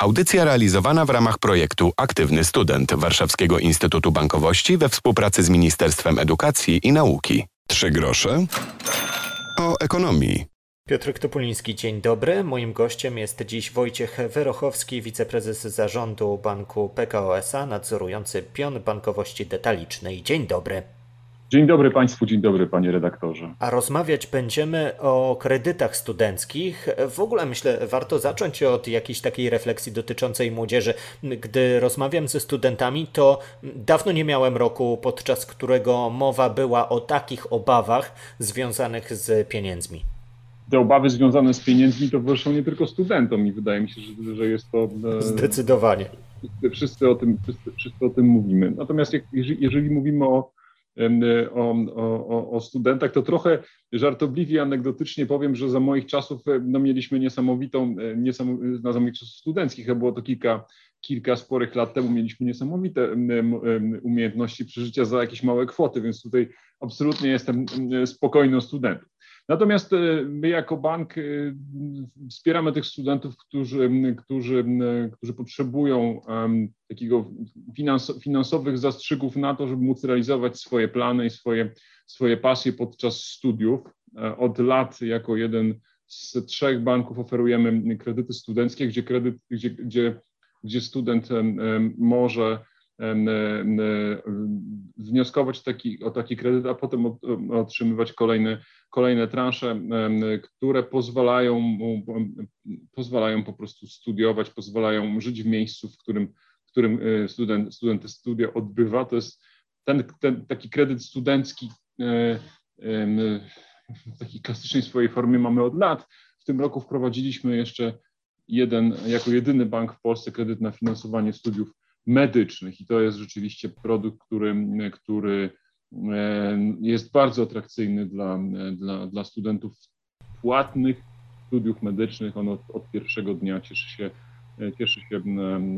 Audycja realizowana w ramach projektu Aktywny Student Warszawskiego Instytutu Bankowości we współpracy z Ministerstwem Edukacji i Nauki. Trzy grosze o ekonomii. Piotr Topuliński, dzień dobry. Moim gościem jest dziś Wojciech Werochowski, wiceprezes zarządu banku PKO SA, nadzorujący pion bankowości detalicznej. Dzień dobry. Dzień dobry Państwu, dzień dobry Panie redaktorze. A rozmawiać będziemy o kredytach studenckich. W ogóle myślę, warto zacząć od jakiejś takiej refleksji dotyczącej młodzieży. Gdy rozmawiam ze studentami, to dawno nie miałem roku, podczas którego mowa była o takich obawach związanych z pieniędzmi. Te obawy związane z pieniędzmi to wyrszą nie tylko studentom i wydaje mi się, że, że jest to... E, Zdecydowanie. Wszyscy, wszyscy, o tym, wszyscy, wszyscy o tym mówimy. Natomiast jak, jeżeli, jeżeli mówimy o o, o, o, studentach, to trochę żartobliwie, anegdotycznie powiem, że za moich czasów no, mieliśmy niesamowitą, niesamowitą na za moich czasów studenckich, a było to kilka, kilka sporych lat temu, mieliśmy niesamowite umiejętności przeżycia za jakieś małe kwoty, więc tutaj absolutnie jestem spokojny o studentów. Natomiast e, my jako bank e, wspieramy tych studentów, którzy, którzy, którzy potrzebują takiego finansowych zastrzygów na to, żeby móc realizować swoje plany i swoje, swoje pasje podczas studiów. E, od lat jako jeden z trzech banków oferujemy kredyty studenckie, gdzie, kredyt, gdzie, gdzie, gdzie student może wnioskować taki, o taki kredyt, a potem otrzymywać kolejne, kolejne transze, które pozwalają mu, pozwalają po prostu studiować, pozwalają żyć w miejscu, w którym, w którym e, student, student studia odbywa. To jest ten, ten taki kredyt studencki e, w takiej klasycznej swojej formie mamy od lat. W tym roku wprowadziliśmy jeszcze jeden, jako jedyny bank w Polsce kredyt na finansowanie studiów medycznych i to jest rzeczywiście produkt, który, który e, jest bardzo atrakcyjny dla, dla, dla studentów płatnych studiów medycznych. On od, od pierwszego dnia cieszy się, cieszy się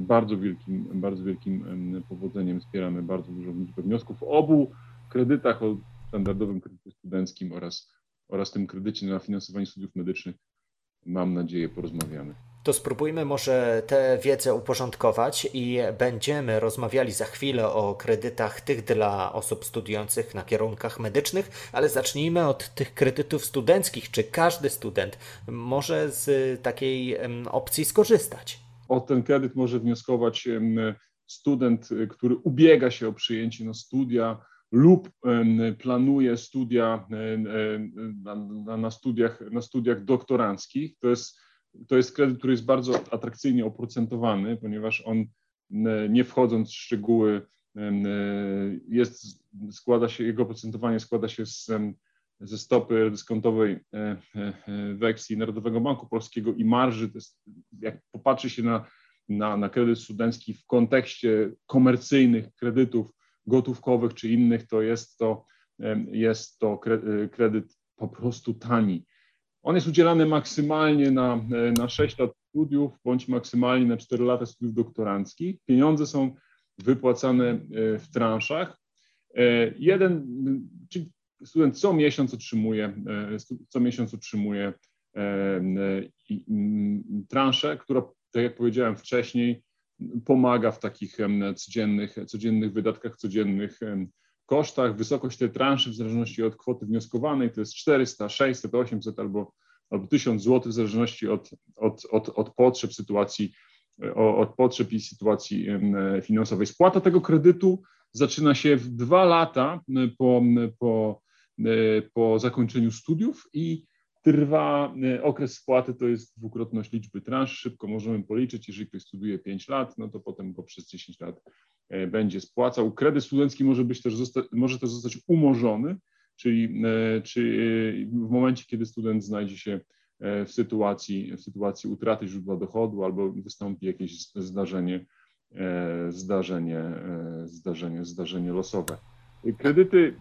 bardzo wielkim, bardzo wielkim powodzeniem. Wspieramy bardzo dużą liczbę wniosków o obu kredytach, o standardowym kredycie studenckim oraz, oraz tym kredycie na finansowanie studiów medycznych. Mam nadzieję, porozmawiamy to spróbujmy może tę wiedzę uporządkować i będziemy rozmawiali za chwilę o kredytach tych dla osób studiujących na kierunkach medycznych, ale zacznijmy od tych kredytów studenckich. Czy każdy student może z takiej opcji skorzystać? O ten kredyt może wnioskować student, który ubiega się o przyjęcie na studia lub planuje studia na, na, studiach, na studiach doktoranckich. To jest to jest kredyt, który jest bardzo atrakcyjnie oprocentowany, ponieważ on, nie wchodząc w szczegóły, jest, składa się, jego oprocentowanie składa się z, ze stopy dyskontowej e, e, weksji Narodowego Banku Polskiego i marży. Jest, jak popatrzy się na, na, na kredyt studencki w kontekście komercyjnych kredytów gotówkowych czy innych, to jest to, jest to kredyt po prostu tani. On jest udzielany maksymalnie na, na 6 lat studiów, bądź maksymalnie na 4 lata studiów doktoranckich. Pieniądze są wypłacane e, w transzach. E, jeden, czyli student co miesiąc otrzymuje, e, co miesiąc otrzymuje transzę, która, tak jak powiedziałem wcześniej, pomaga w takich codziennych, codziennych wydatkach, codziennych kosztach. Wysokość tej transzy w zależności od kwoty wnioskowanej to jest 400, 600, 800 albo, albo 1000 zł w zależności od, od, od, od potrzeb sytuacji, od potrzeb i sytuacji finansowej. Spłata tego kredytu zaczyna się w dwa lata po, po, po zakończeniu studiów i trwa okres spłaty, to jest dwukrotność liczby transz. Szybko możemy policzyć, jeżeli ktoś studiuje 5 lat, no to potem go przez 10 lat E, będzie spłacał. Kredyt studencki może być też zosta- może też zostać umorzony, czyli e, czy e, w momencie, kiedy student znajdzie się w sytuacji, w sytuacji utraty źródła dochodu albo wystąpi jakieś zdarzenie, zdarzenie, zdarzenie, zdarzenie losowe. Kredyty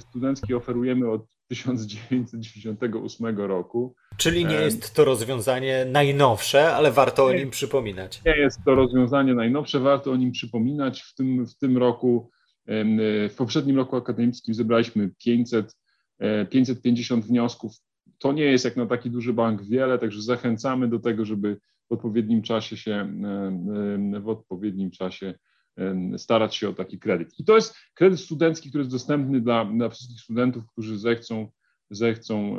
studenckie oferujemy od 1998 roku. Czyli nie jest to rozwiązanie najnowsze, ale warto o nim przypominać. Nie jest to rozwiązanie najnowsze, warto o nim przypominać. W tym, w tym roku, w poprzednim roku akademickim zebraliśmy 500, 550 e, wniosków. To nie jest jak na taki duży bank wiele, także zachęcamy do tego, żeby w odpowiednim czasie się, w odpowiednim czasie starać się o taki kredyt. I to jest kredyt studencki, który jest dostępny dla, dla wszystkich studentów, którzy zechcą zechcą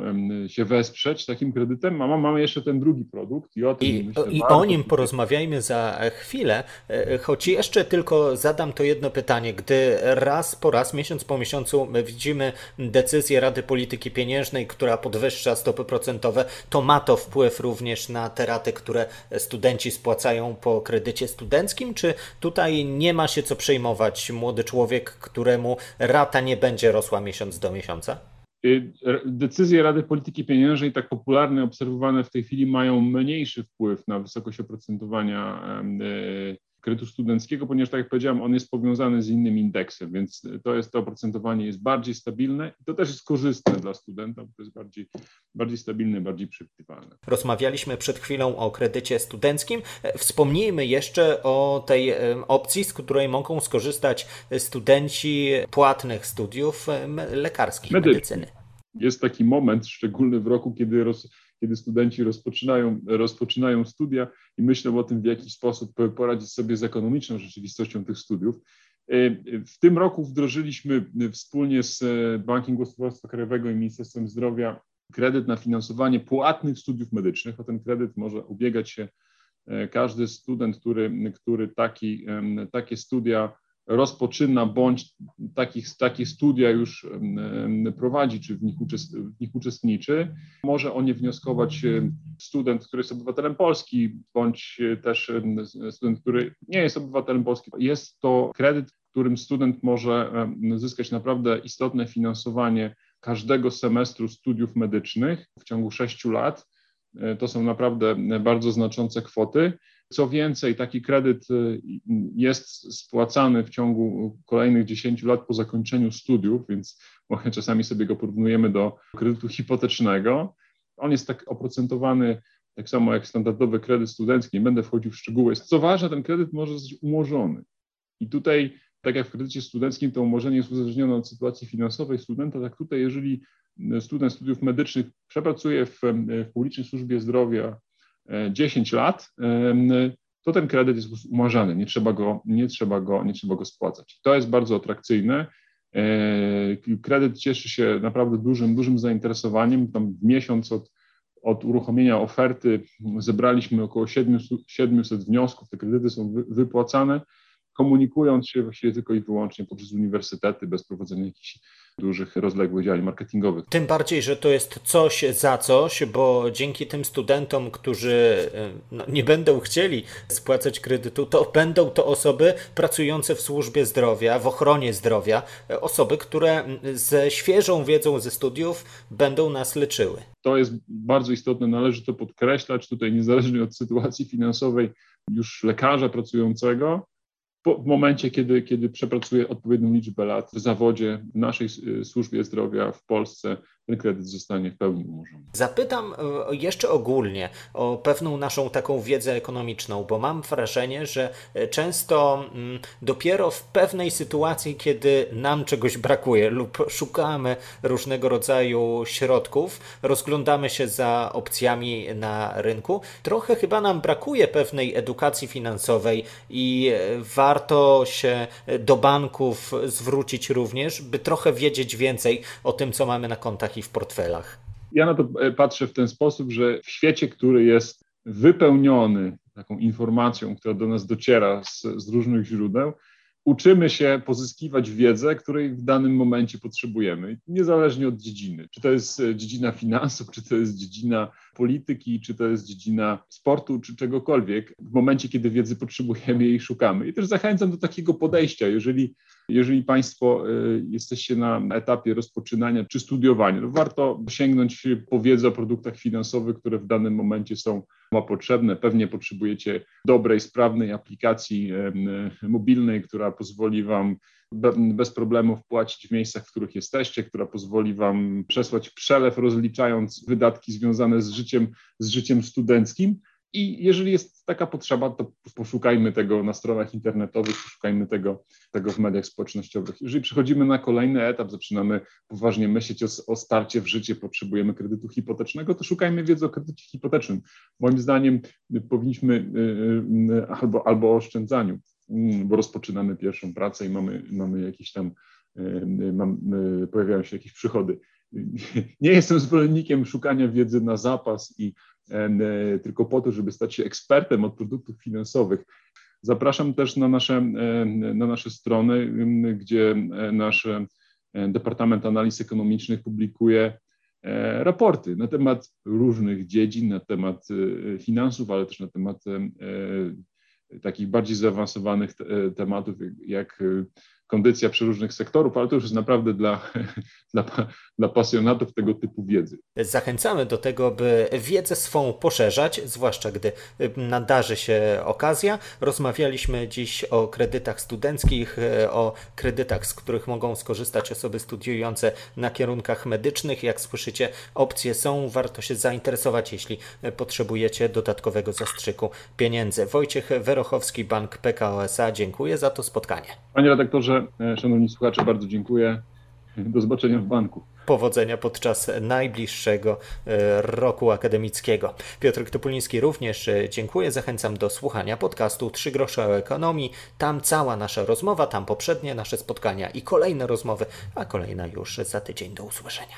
się wesprzeć takim kredytem. Mama, mamy jeszcze ten drugi produkt i o tym I, myślę, i o nim porozmawiajmy za chwilę, e, choć jeszcze tylko zadam to jedno pytanie. Gdy raz po raz, miesiąc po miesiącu widzimy decyzję Rady Polityki Pieniężnej, która podwyższa stopy procentowe, to ma to wpływ również na te raty, które studenci spłacają po kredycie studenckim, czy tutaj nie ma się co przejmować młody człowiek, któremu rata nie będzie rosła miesiąc do miesiąca? Y, decyzje Rady Polityki Pieniężnej, tak popularne, obserwowane w tej chwili, mają mniejszy wpływ na wysokość oprocentowania y, kredytu studenckiego, ponieważ, tak jak powiedziałem, on jest powiązany z innym indeksem, więc to jest to oprocentowanie jest bardziej stabilne i to też jest korzystne dla studenta, bo to jest bardziej, bardziej stabilne, bardziej przewidywalne. Rozmawialiśmy przed chwilą o kredycie studenckim. Wspomnijmy jeszcze o tej opcji, z której mogą skorzystać studenci płatnych studiów lekarskich, medycyny. Jest taki moment szczególny w roku, kiedy roz, kiedy studenci rozpoczynają, rozpoczynają studia i myślą o tym, w jaki sposób poradzić sobie z ekonomiczną rzeczywistością tych studiów. E, w tym roku wdrożyliśmy wspólnie z Bankiem Gospodarstwa Krajowego i Ministerstwem Zdrowia kredyt na finansowanie płatnych studiów medycznych. O ten kredyt może ubiegać się e, każdy student, który, który taki, takie studia rozpoczyna bądź takich, takie studia już prowadzi, czy w nich, w nich uczestniczy, może o nie wnioskować student, który jest obywatelem Polski, bądź też student, który nie jest obywatelem Polski. Jest to kredyt, którym student może zyskać naprawdę istotne finansowanie każdego semestru studiów medycznych w ciągu sześciu lat. E, to są naprawdę bardzo znaczące kwoty. Co więcej, taki kredyt y, jest spłacany w ciągu kolejnych 10 lat po zakończeniu studiów, więc czasami sobie go porównujemy do kredytu hipotecznego. On jest tak oprocentowany tak samo jak standardowy kredyt studencki, nie będę wchodził w szczegóły. Co ważne, ten kredyt może zostać umorzony. I tutaj, tak jak w kredycie studenckim, to umorzenie jest uzależnione od sytuacji finansowej studenta, tak tutaj, jeżeli student studiów medycznych przepracuje w, w publicznej służbie zdrowia 10 lat, to ten kredyt jest umarzany, nie trzeba go, nie trzeba go, nie trzeba go spłacać. To jest bardzo atrakcyjne. E, kredyt cieszy się naprawdę dużym, dużym zainteresowaniem. Tam w miesiąc od, od uruchomienia oferty zebraliśmy około 700, 700 wniosków. Te kredyty są wypłacane, komunikując się właściwie tylko i wyłącznie poprzez uniwersytety, bez prowadzenia jakichś dużych, rozległych działań marketingowych. Tym bardziej, że to jest coś za coś, bo dzięki tym studentom, którzy e, no, nie będą chcieli spłacać kredytu, to będą to osoby pracujące w służbie zdrowia, w ochronie zdrowia, e, osoby, które ze świeżą wiedzą ze studiów będą nas leczyły. To jest bardzo istotne, należy to podkreślać tutaj, niezależnie od sytuacji finansowej już lekarza pracującego, w momencie, kiedy, kiedy przepracuje odpowiednią liczbę lat w zawodzie w naszej y, służbie zdrowia w Polsce, ten kredyt zostanie w pełni umorzony. Zapytam e, jeszcze ogólnie o pewną naszą taką wiedzę ekonomiczną, bo mam wrażenie, że e, często mm, dopiero w pewnej sytuacji, kiedy nam czegoś brakuje lub szukamy różnego rodzaju środków, rozglądamy się za opcjami na rynku, trochę chyba nam brakuje pewnej edukacji finansowej i e, warto się do banków zwrócić również, by trochę wiedzieć więcej o tym, co mamy na kontach w portfelach? Ja na to e, patrzę w ten sposób, że w świecie, który jest wypełniony taką informacją, która do nas dociera z, z różnych źródeł, uczymy się pozyskiwać wiedzę, której w danym momencie potrzebujemy, niezależnie od dziedziny. Czy to jest e, dziedzina finansów, czy to jest dziedzina polityki, czy to jest dziedzina sportu, czy czegokolwiek. W momencie, kiedy wiedzy potrzebujemy, jej szukamy. I też zachęcam do takiego podejścia. Jeżeli, jeżeli Państwo e, jesteście na etapie rozpoczynania czy studiowania, to warto sięgnąć po wiedzę o produktach finansowych, które w danym momencie są potrzebne. Pewnie potrzebujecie dobrej, sprawnej aplikacji mobilnej, która pozwoli Wam bez problemu wpłacić w miejscach, w których jesteście, która pozwoli Wam przesłać przelew, rozliczając wydatki związane z życiem, z życiem studenckim. I jeżeli jest taka potrzeba, to poszukajmy tego na stronach internetowych, poszukajmy tego, tego w mediach społecznościowych. Jeżeli przechodzimy na kolejny etap, zaczynamy poważnie myśleć o, o starcie w życie, potrzebujemy kredytu hipotecznego, to szukajmy wiedzy o kredycie hipotecznym. Moim zdaniem powinniśmy y, y, albo, albo o oszczędzaniu, mm, bo rozpoczynamy pierwszą pracę i mamy, mamy jakieś tam, y, pojawiają się jakieś przychody. Nie jestem zwolennikiem szukania wiedzy na zapas i E, tylko po to, żeby stać się ekspertem od produktów finansowych. Zapraszam też na nasze, e, na nasze strony, gdzie e, nasz Departament Analiz Ekonomicznych publikuje raporty na temat różnych dziedzin, na temat finansów, ale też na temat takich bardziej zaawansowanych tematów, jak kondycja przeróżnych sektorów, ale to już jest naprawdę dla, dla, dla pasjonatów tego typu wiedzy. Zachęcamy do tego, by wiedzę swą poszerzać, zwłaszcza gdy nadarzy się okazja. Rozmawialiśmy dziś o kredytach studenckich, o kredytach, z których mogą skorzystać osoby studiujące na kierunkach medycznych. Jak słyszycie, opcje są, warto się zainteresować, jeśli potrzebujecie dodatkowego zastrzyku pieniędzy. Wojciech Werochowski, Bank PKO SA, dziękuję za to spotkanie. Panie redaktorze, E, szanowni słuchacze, bardzo dziękuję. Do zobaczenia w banku. Powodzenia podczas najbliższego e, roku akademickiego. Piotr Topuliński również e, dziękuję. Zachęcam do słuchania podcastu Trzy grosze o ekonomii. Tam cała nasza rozmowa, tam poprzednie nasze spotkania i kolejne rozmowy, a kolejna już za tydzień. Do usłyszenia.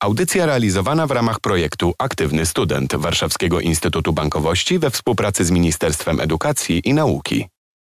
Audycja realizowana w ramach projektu Aktywny Student Warszawskiego Instytutu Bankowości we współpracy z Ministerstwem Edukacji i Nauki.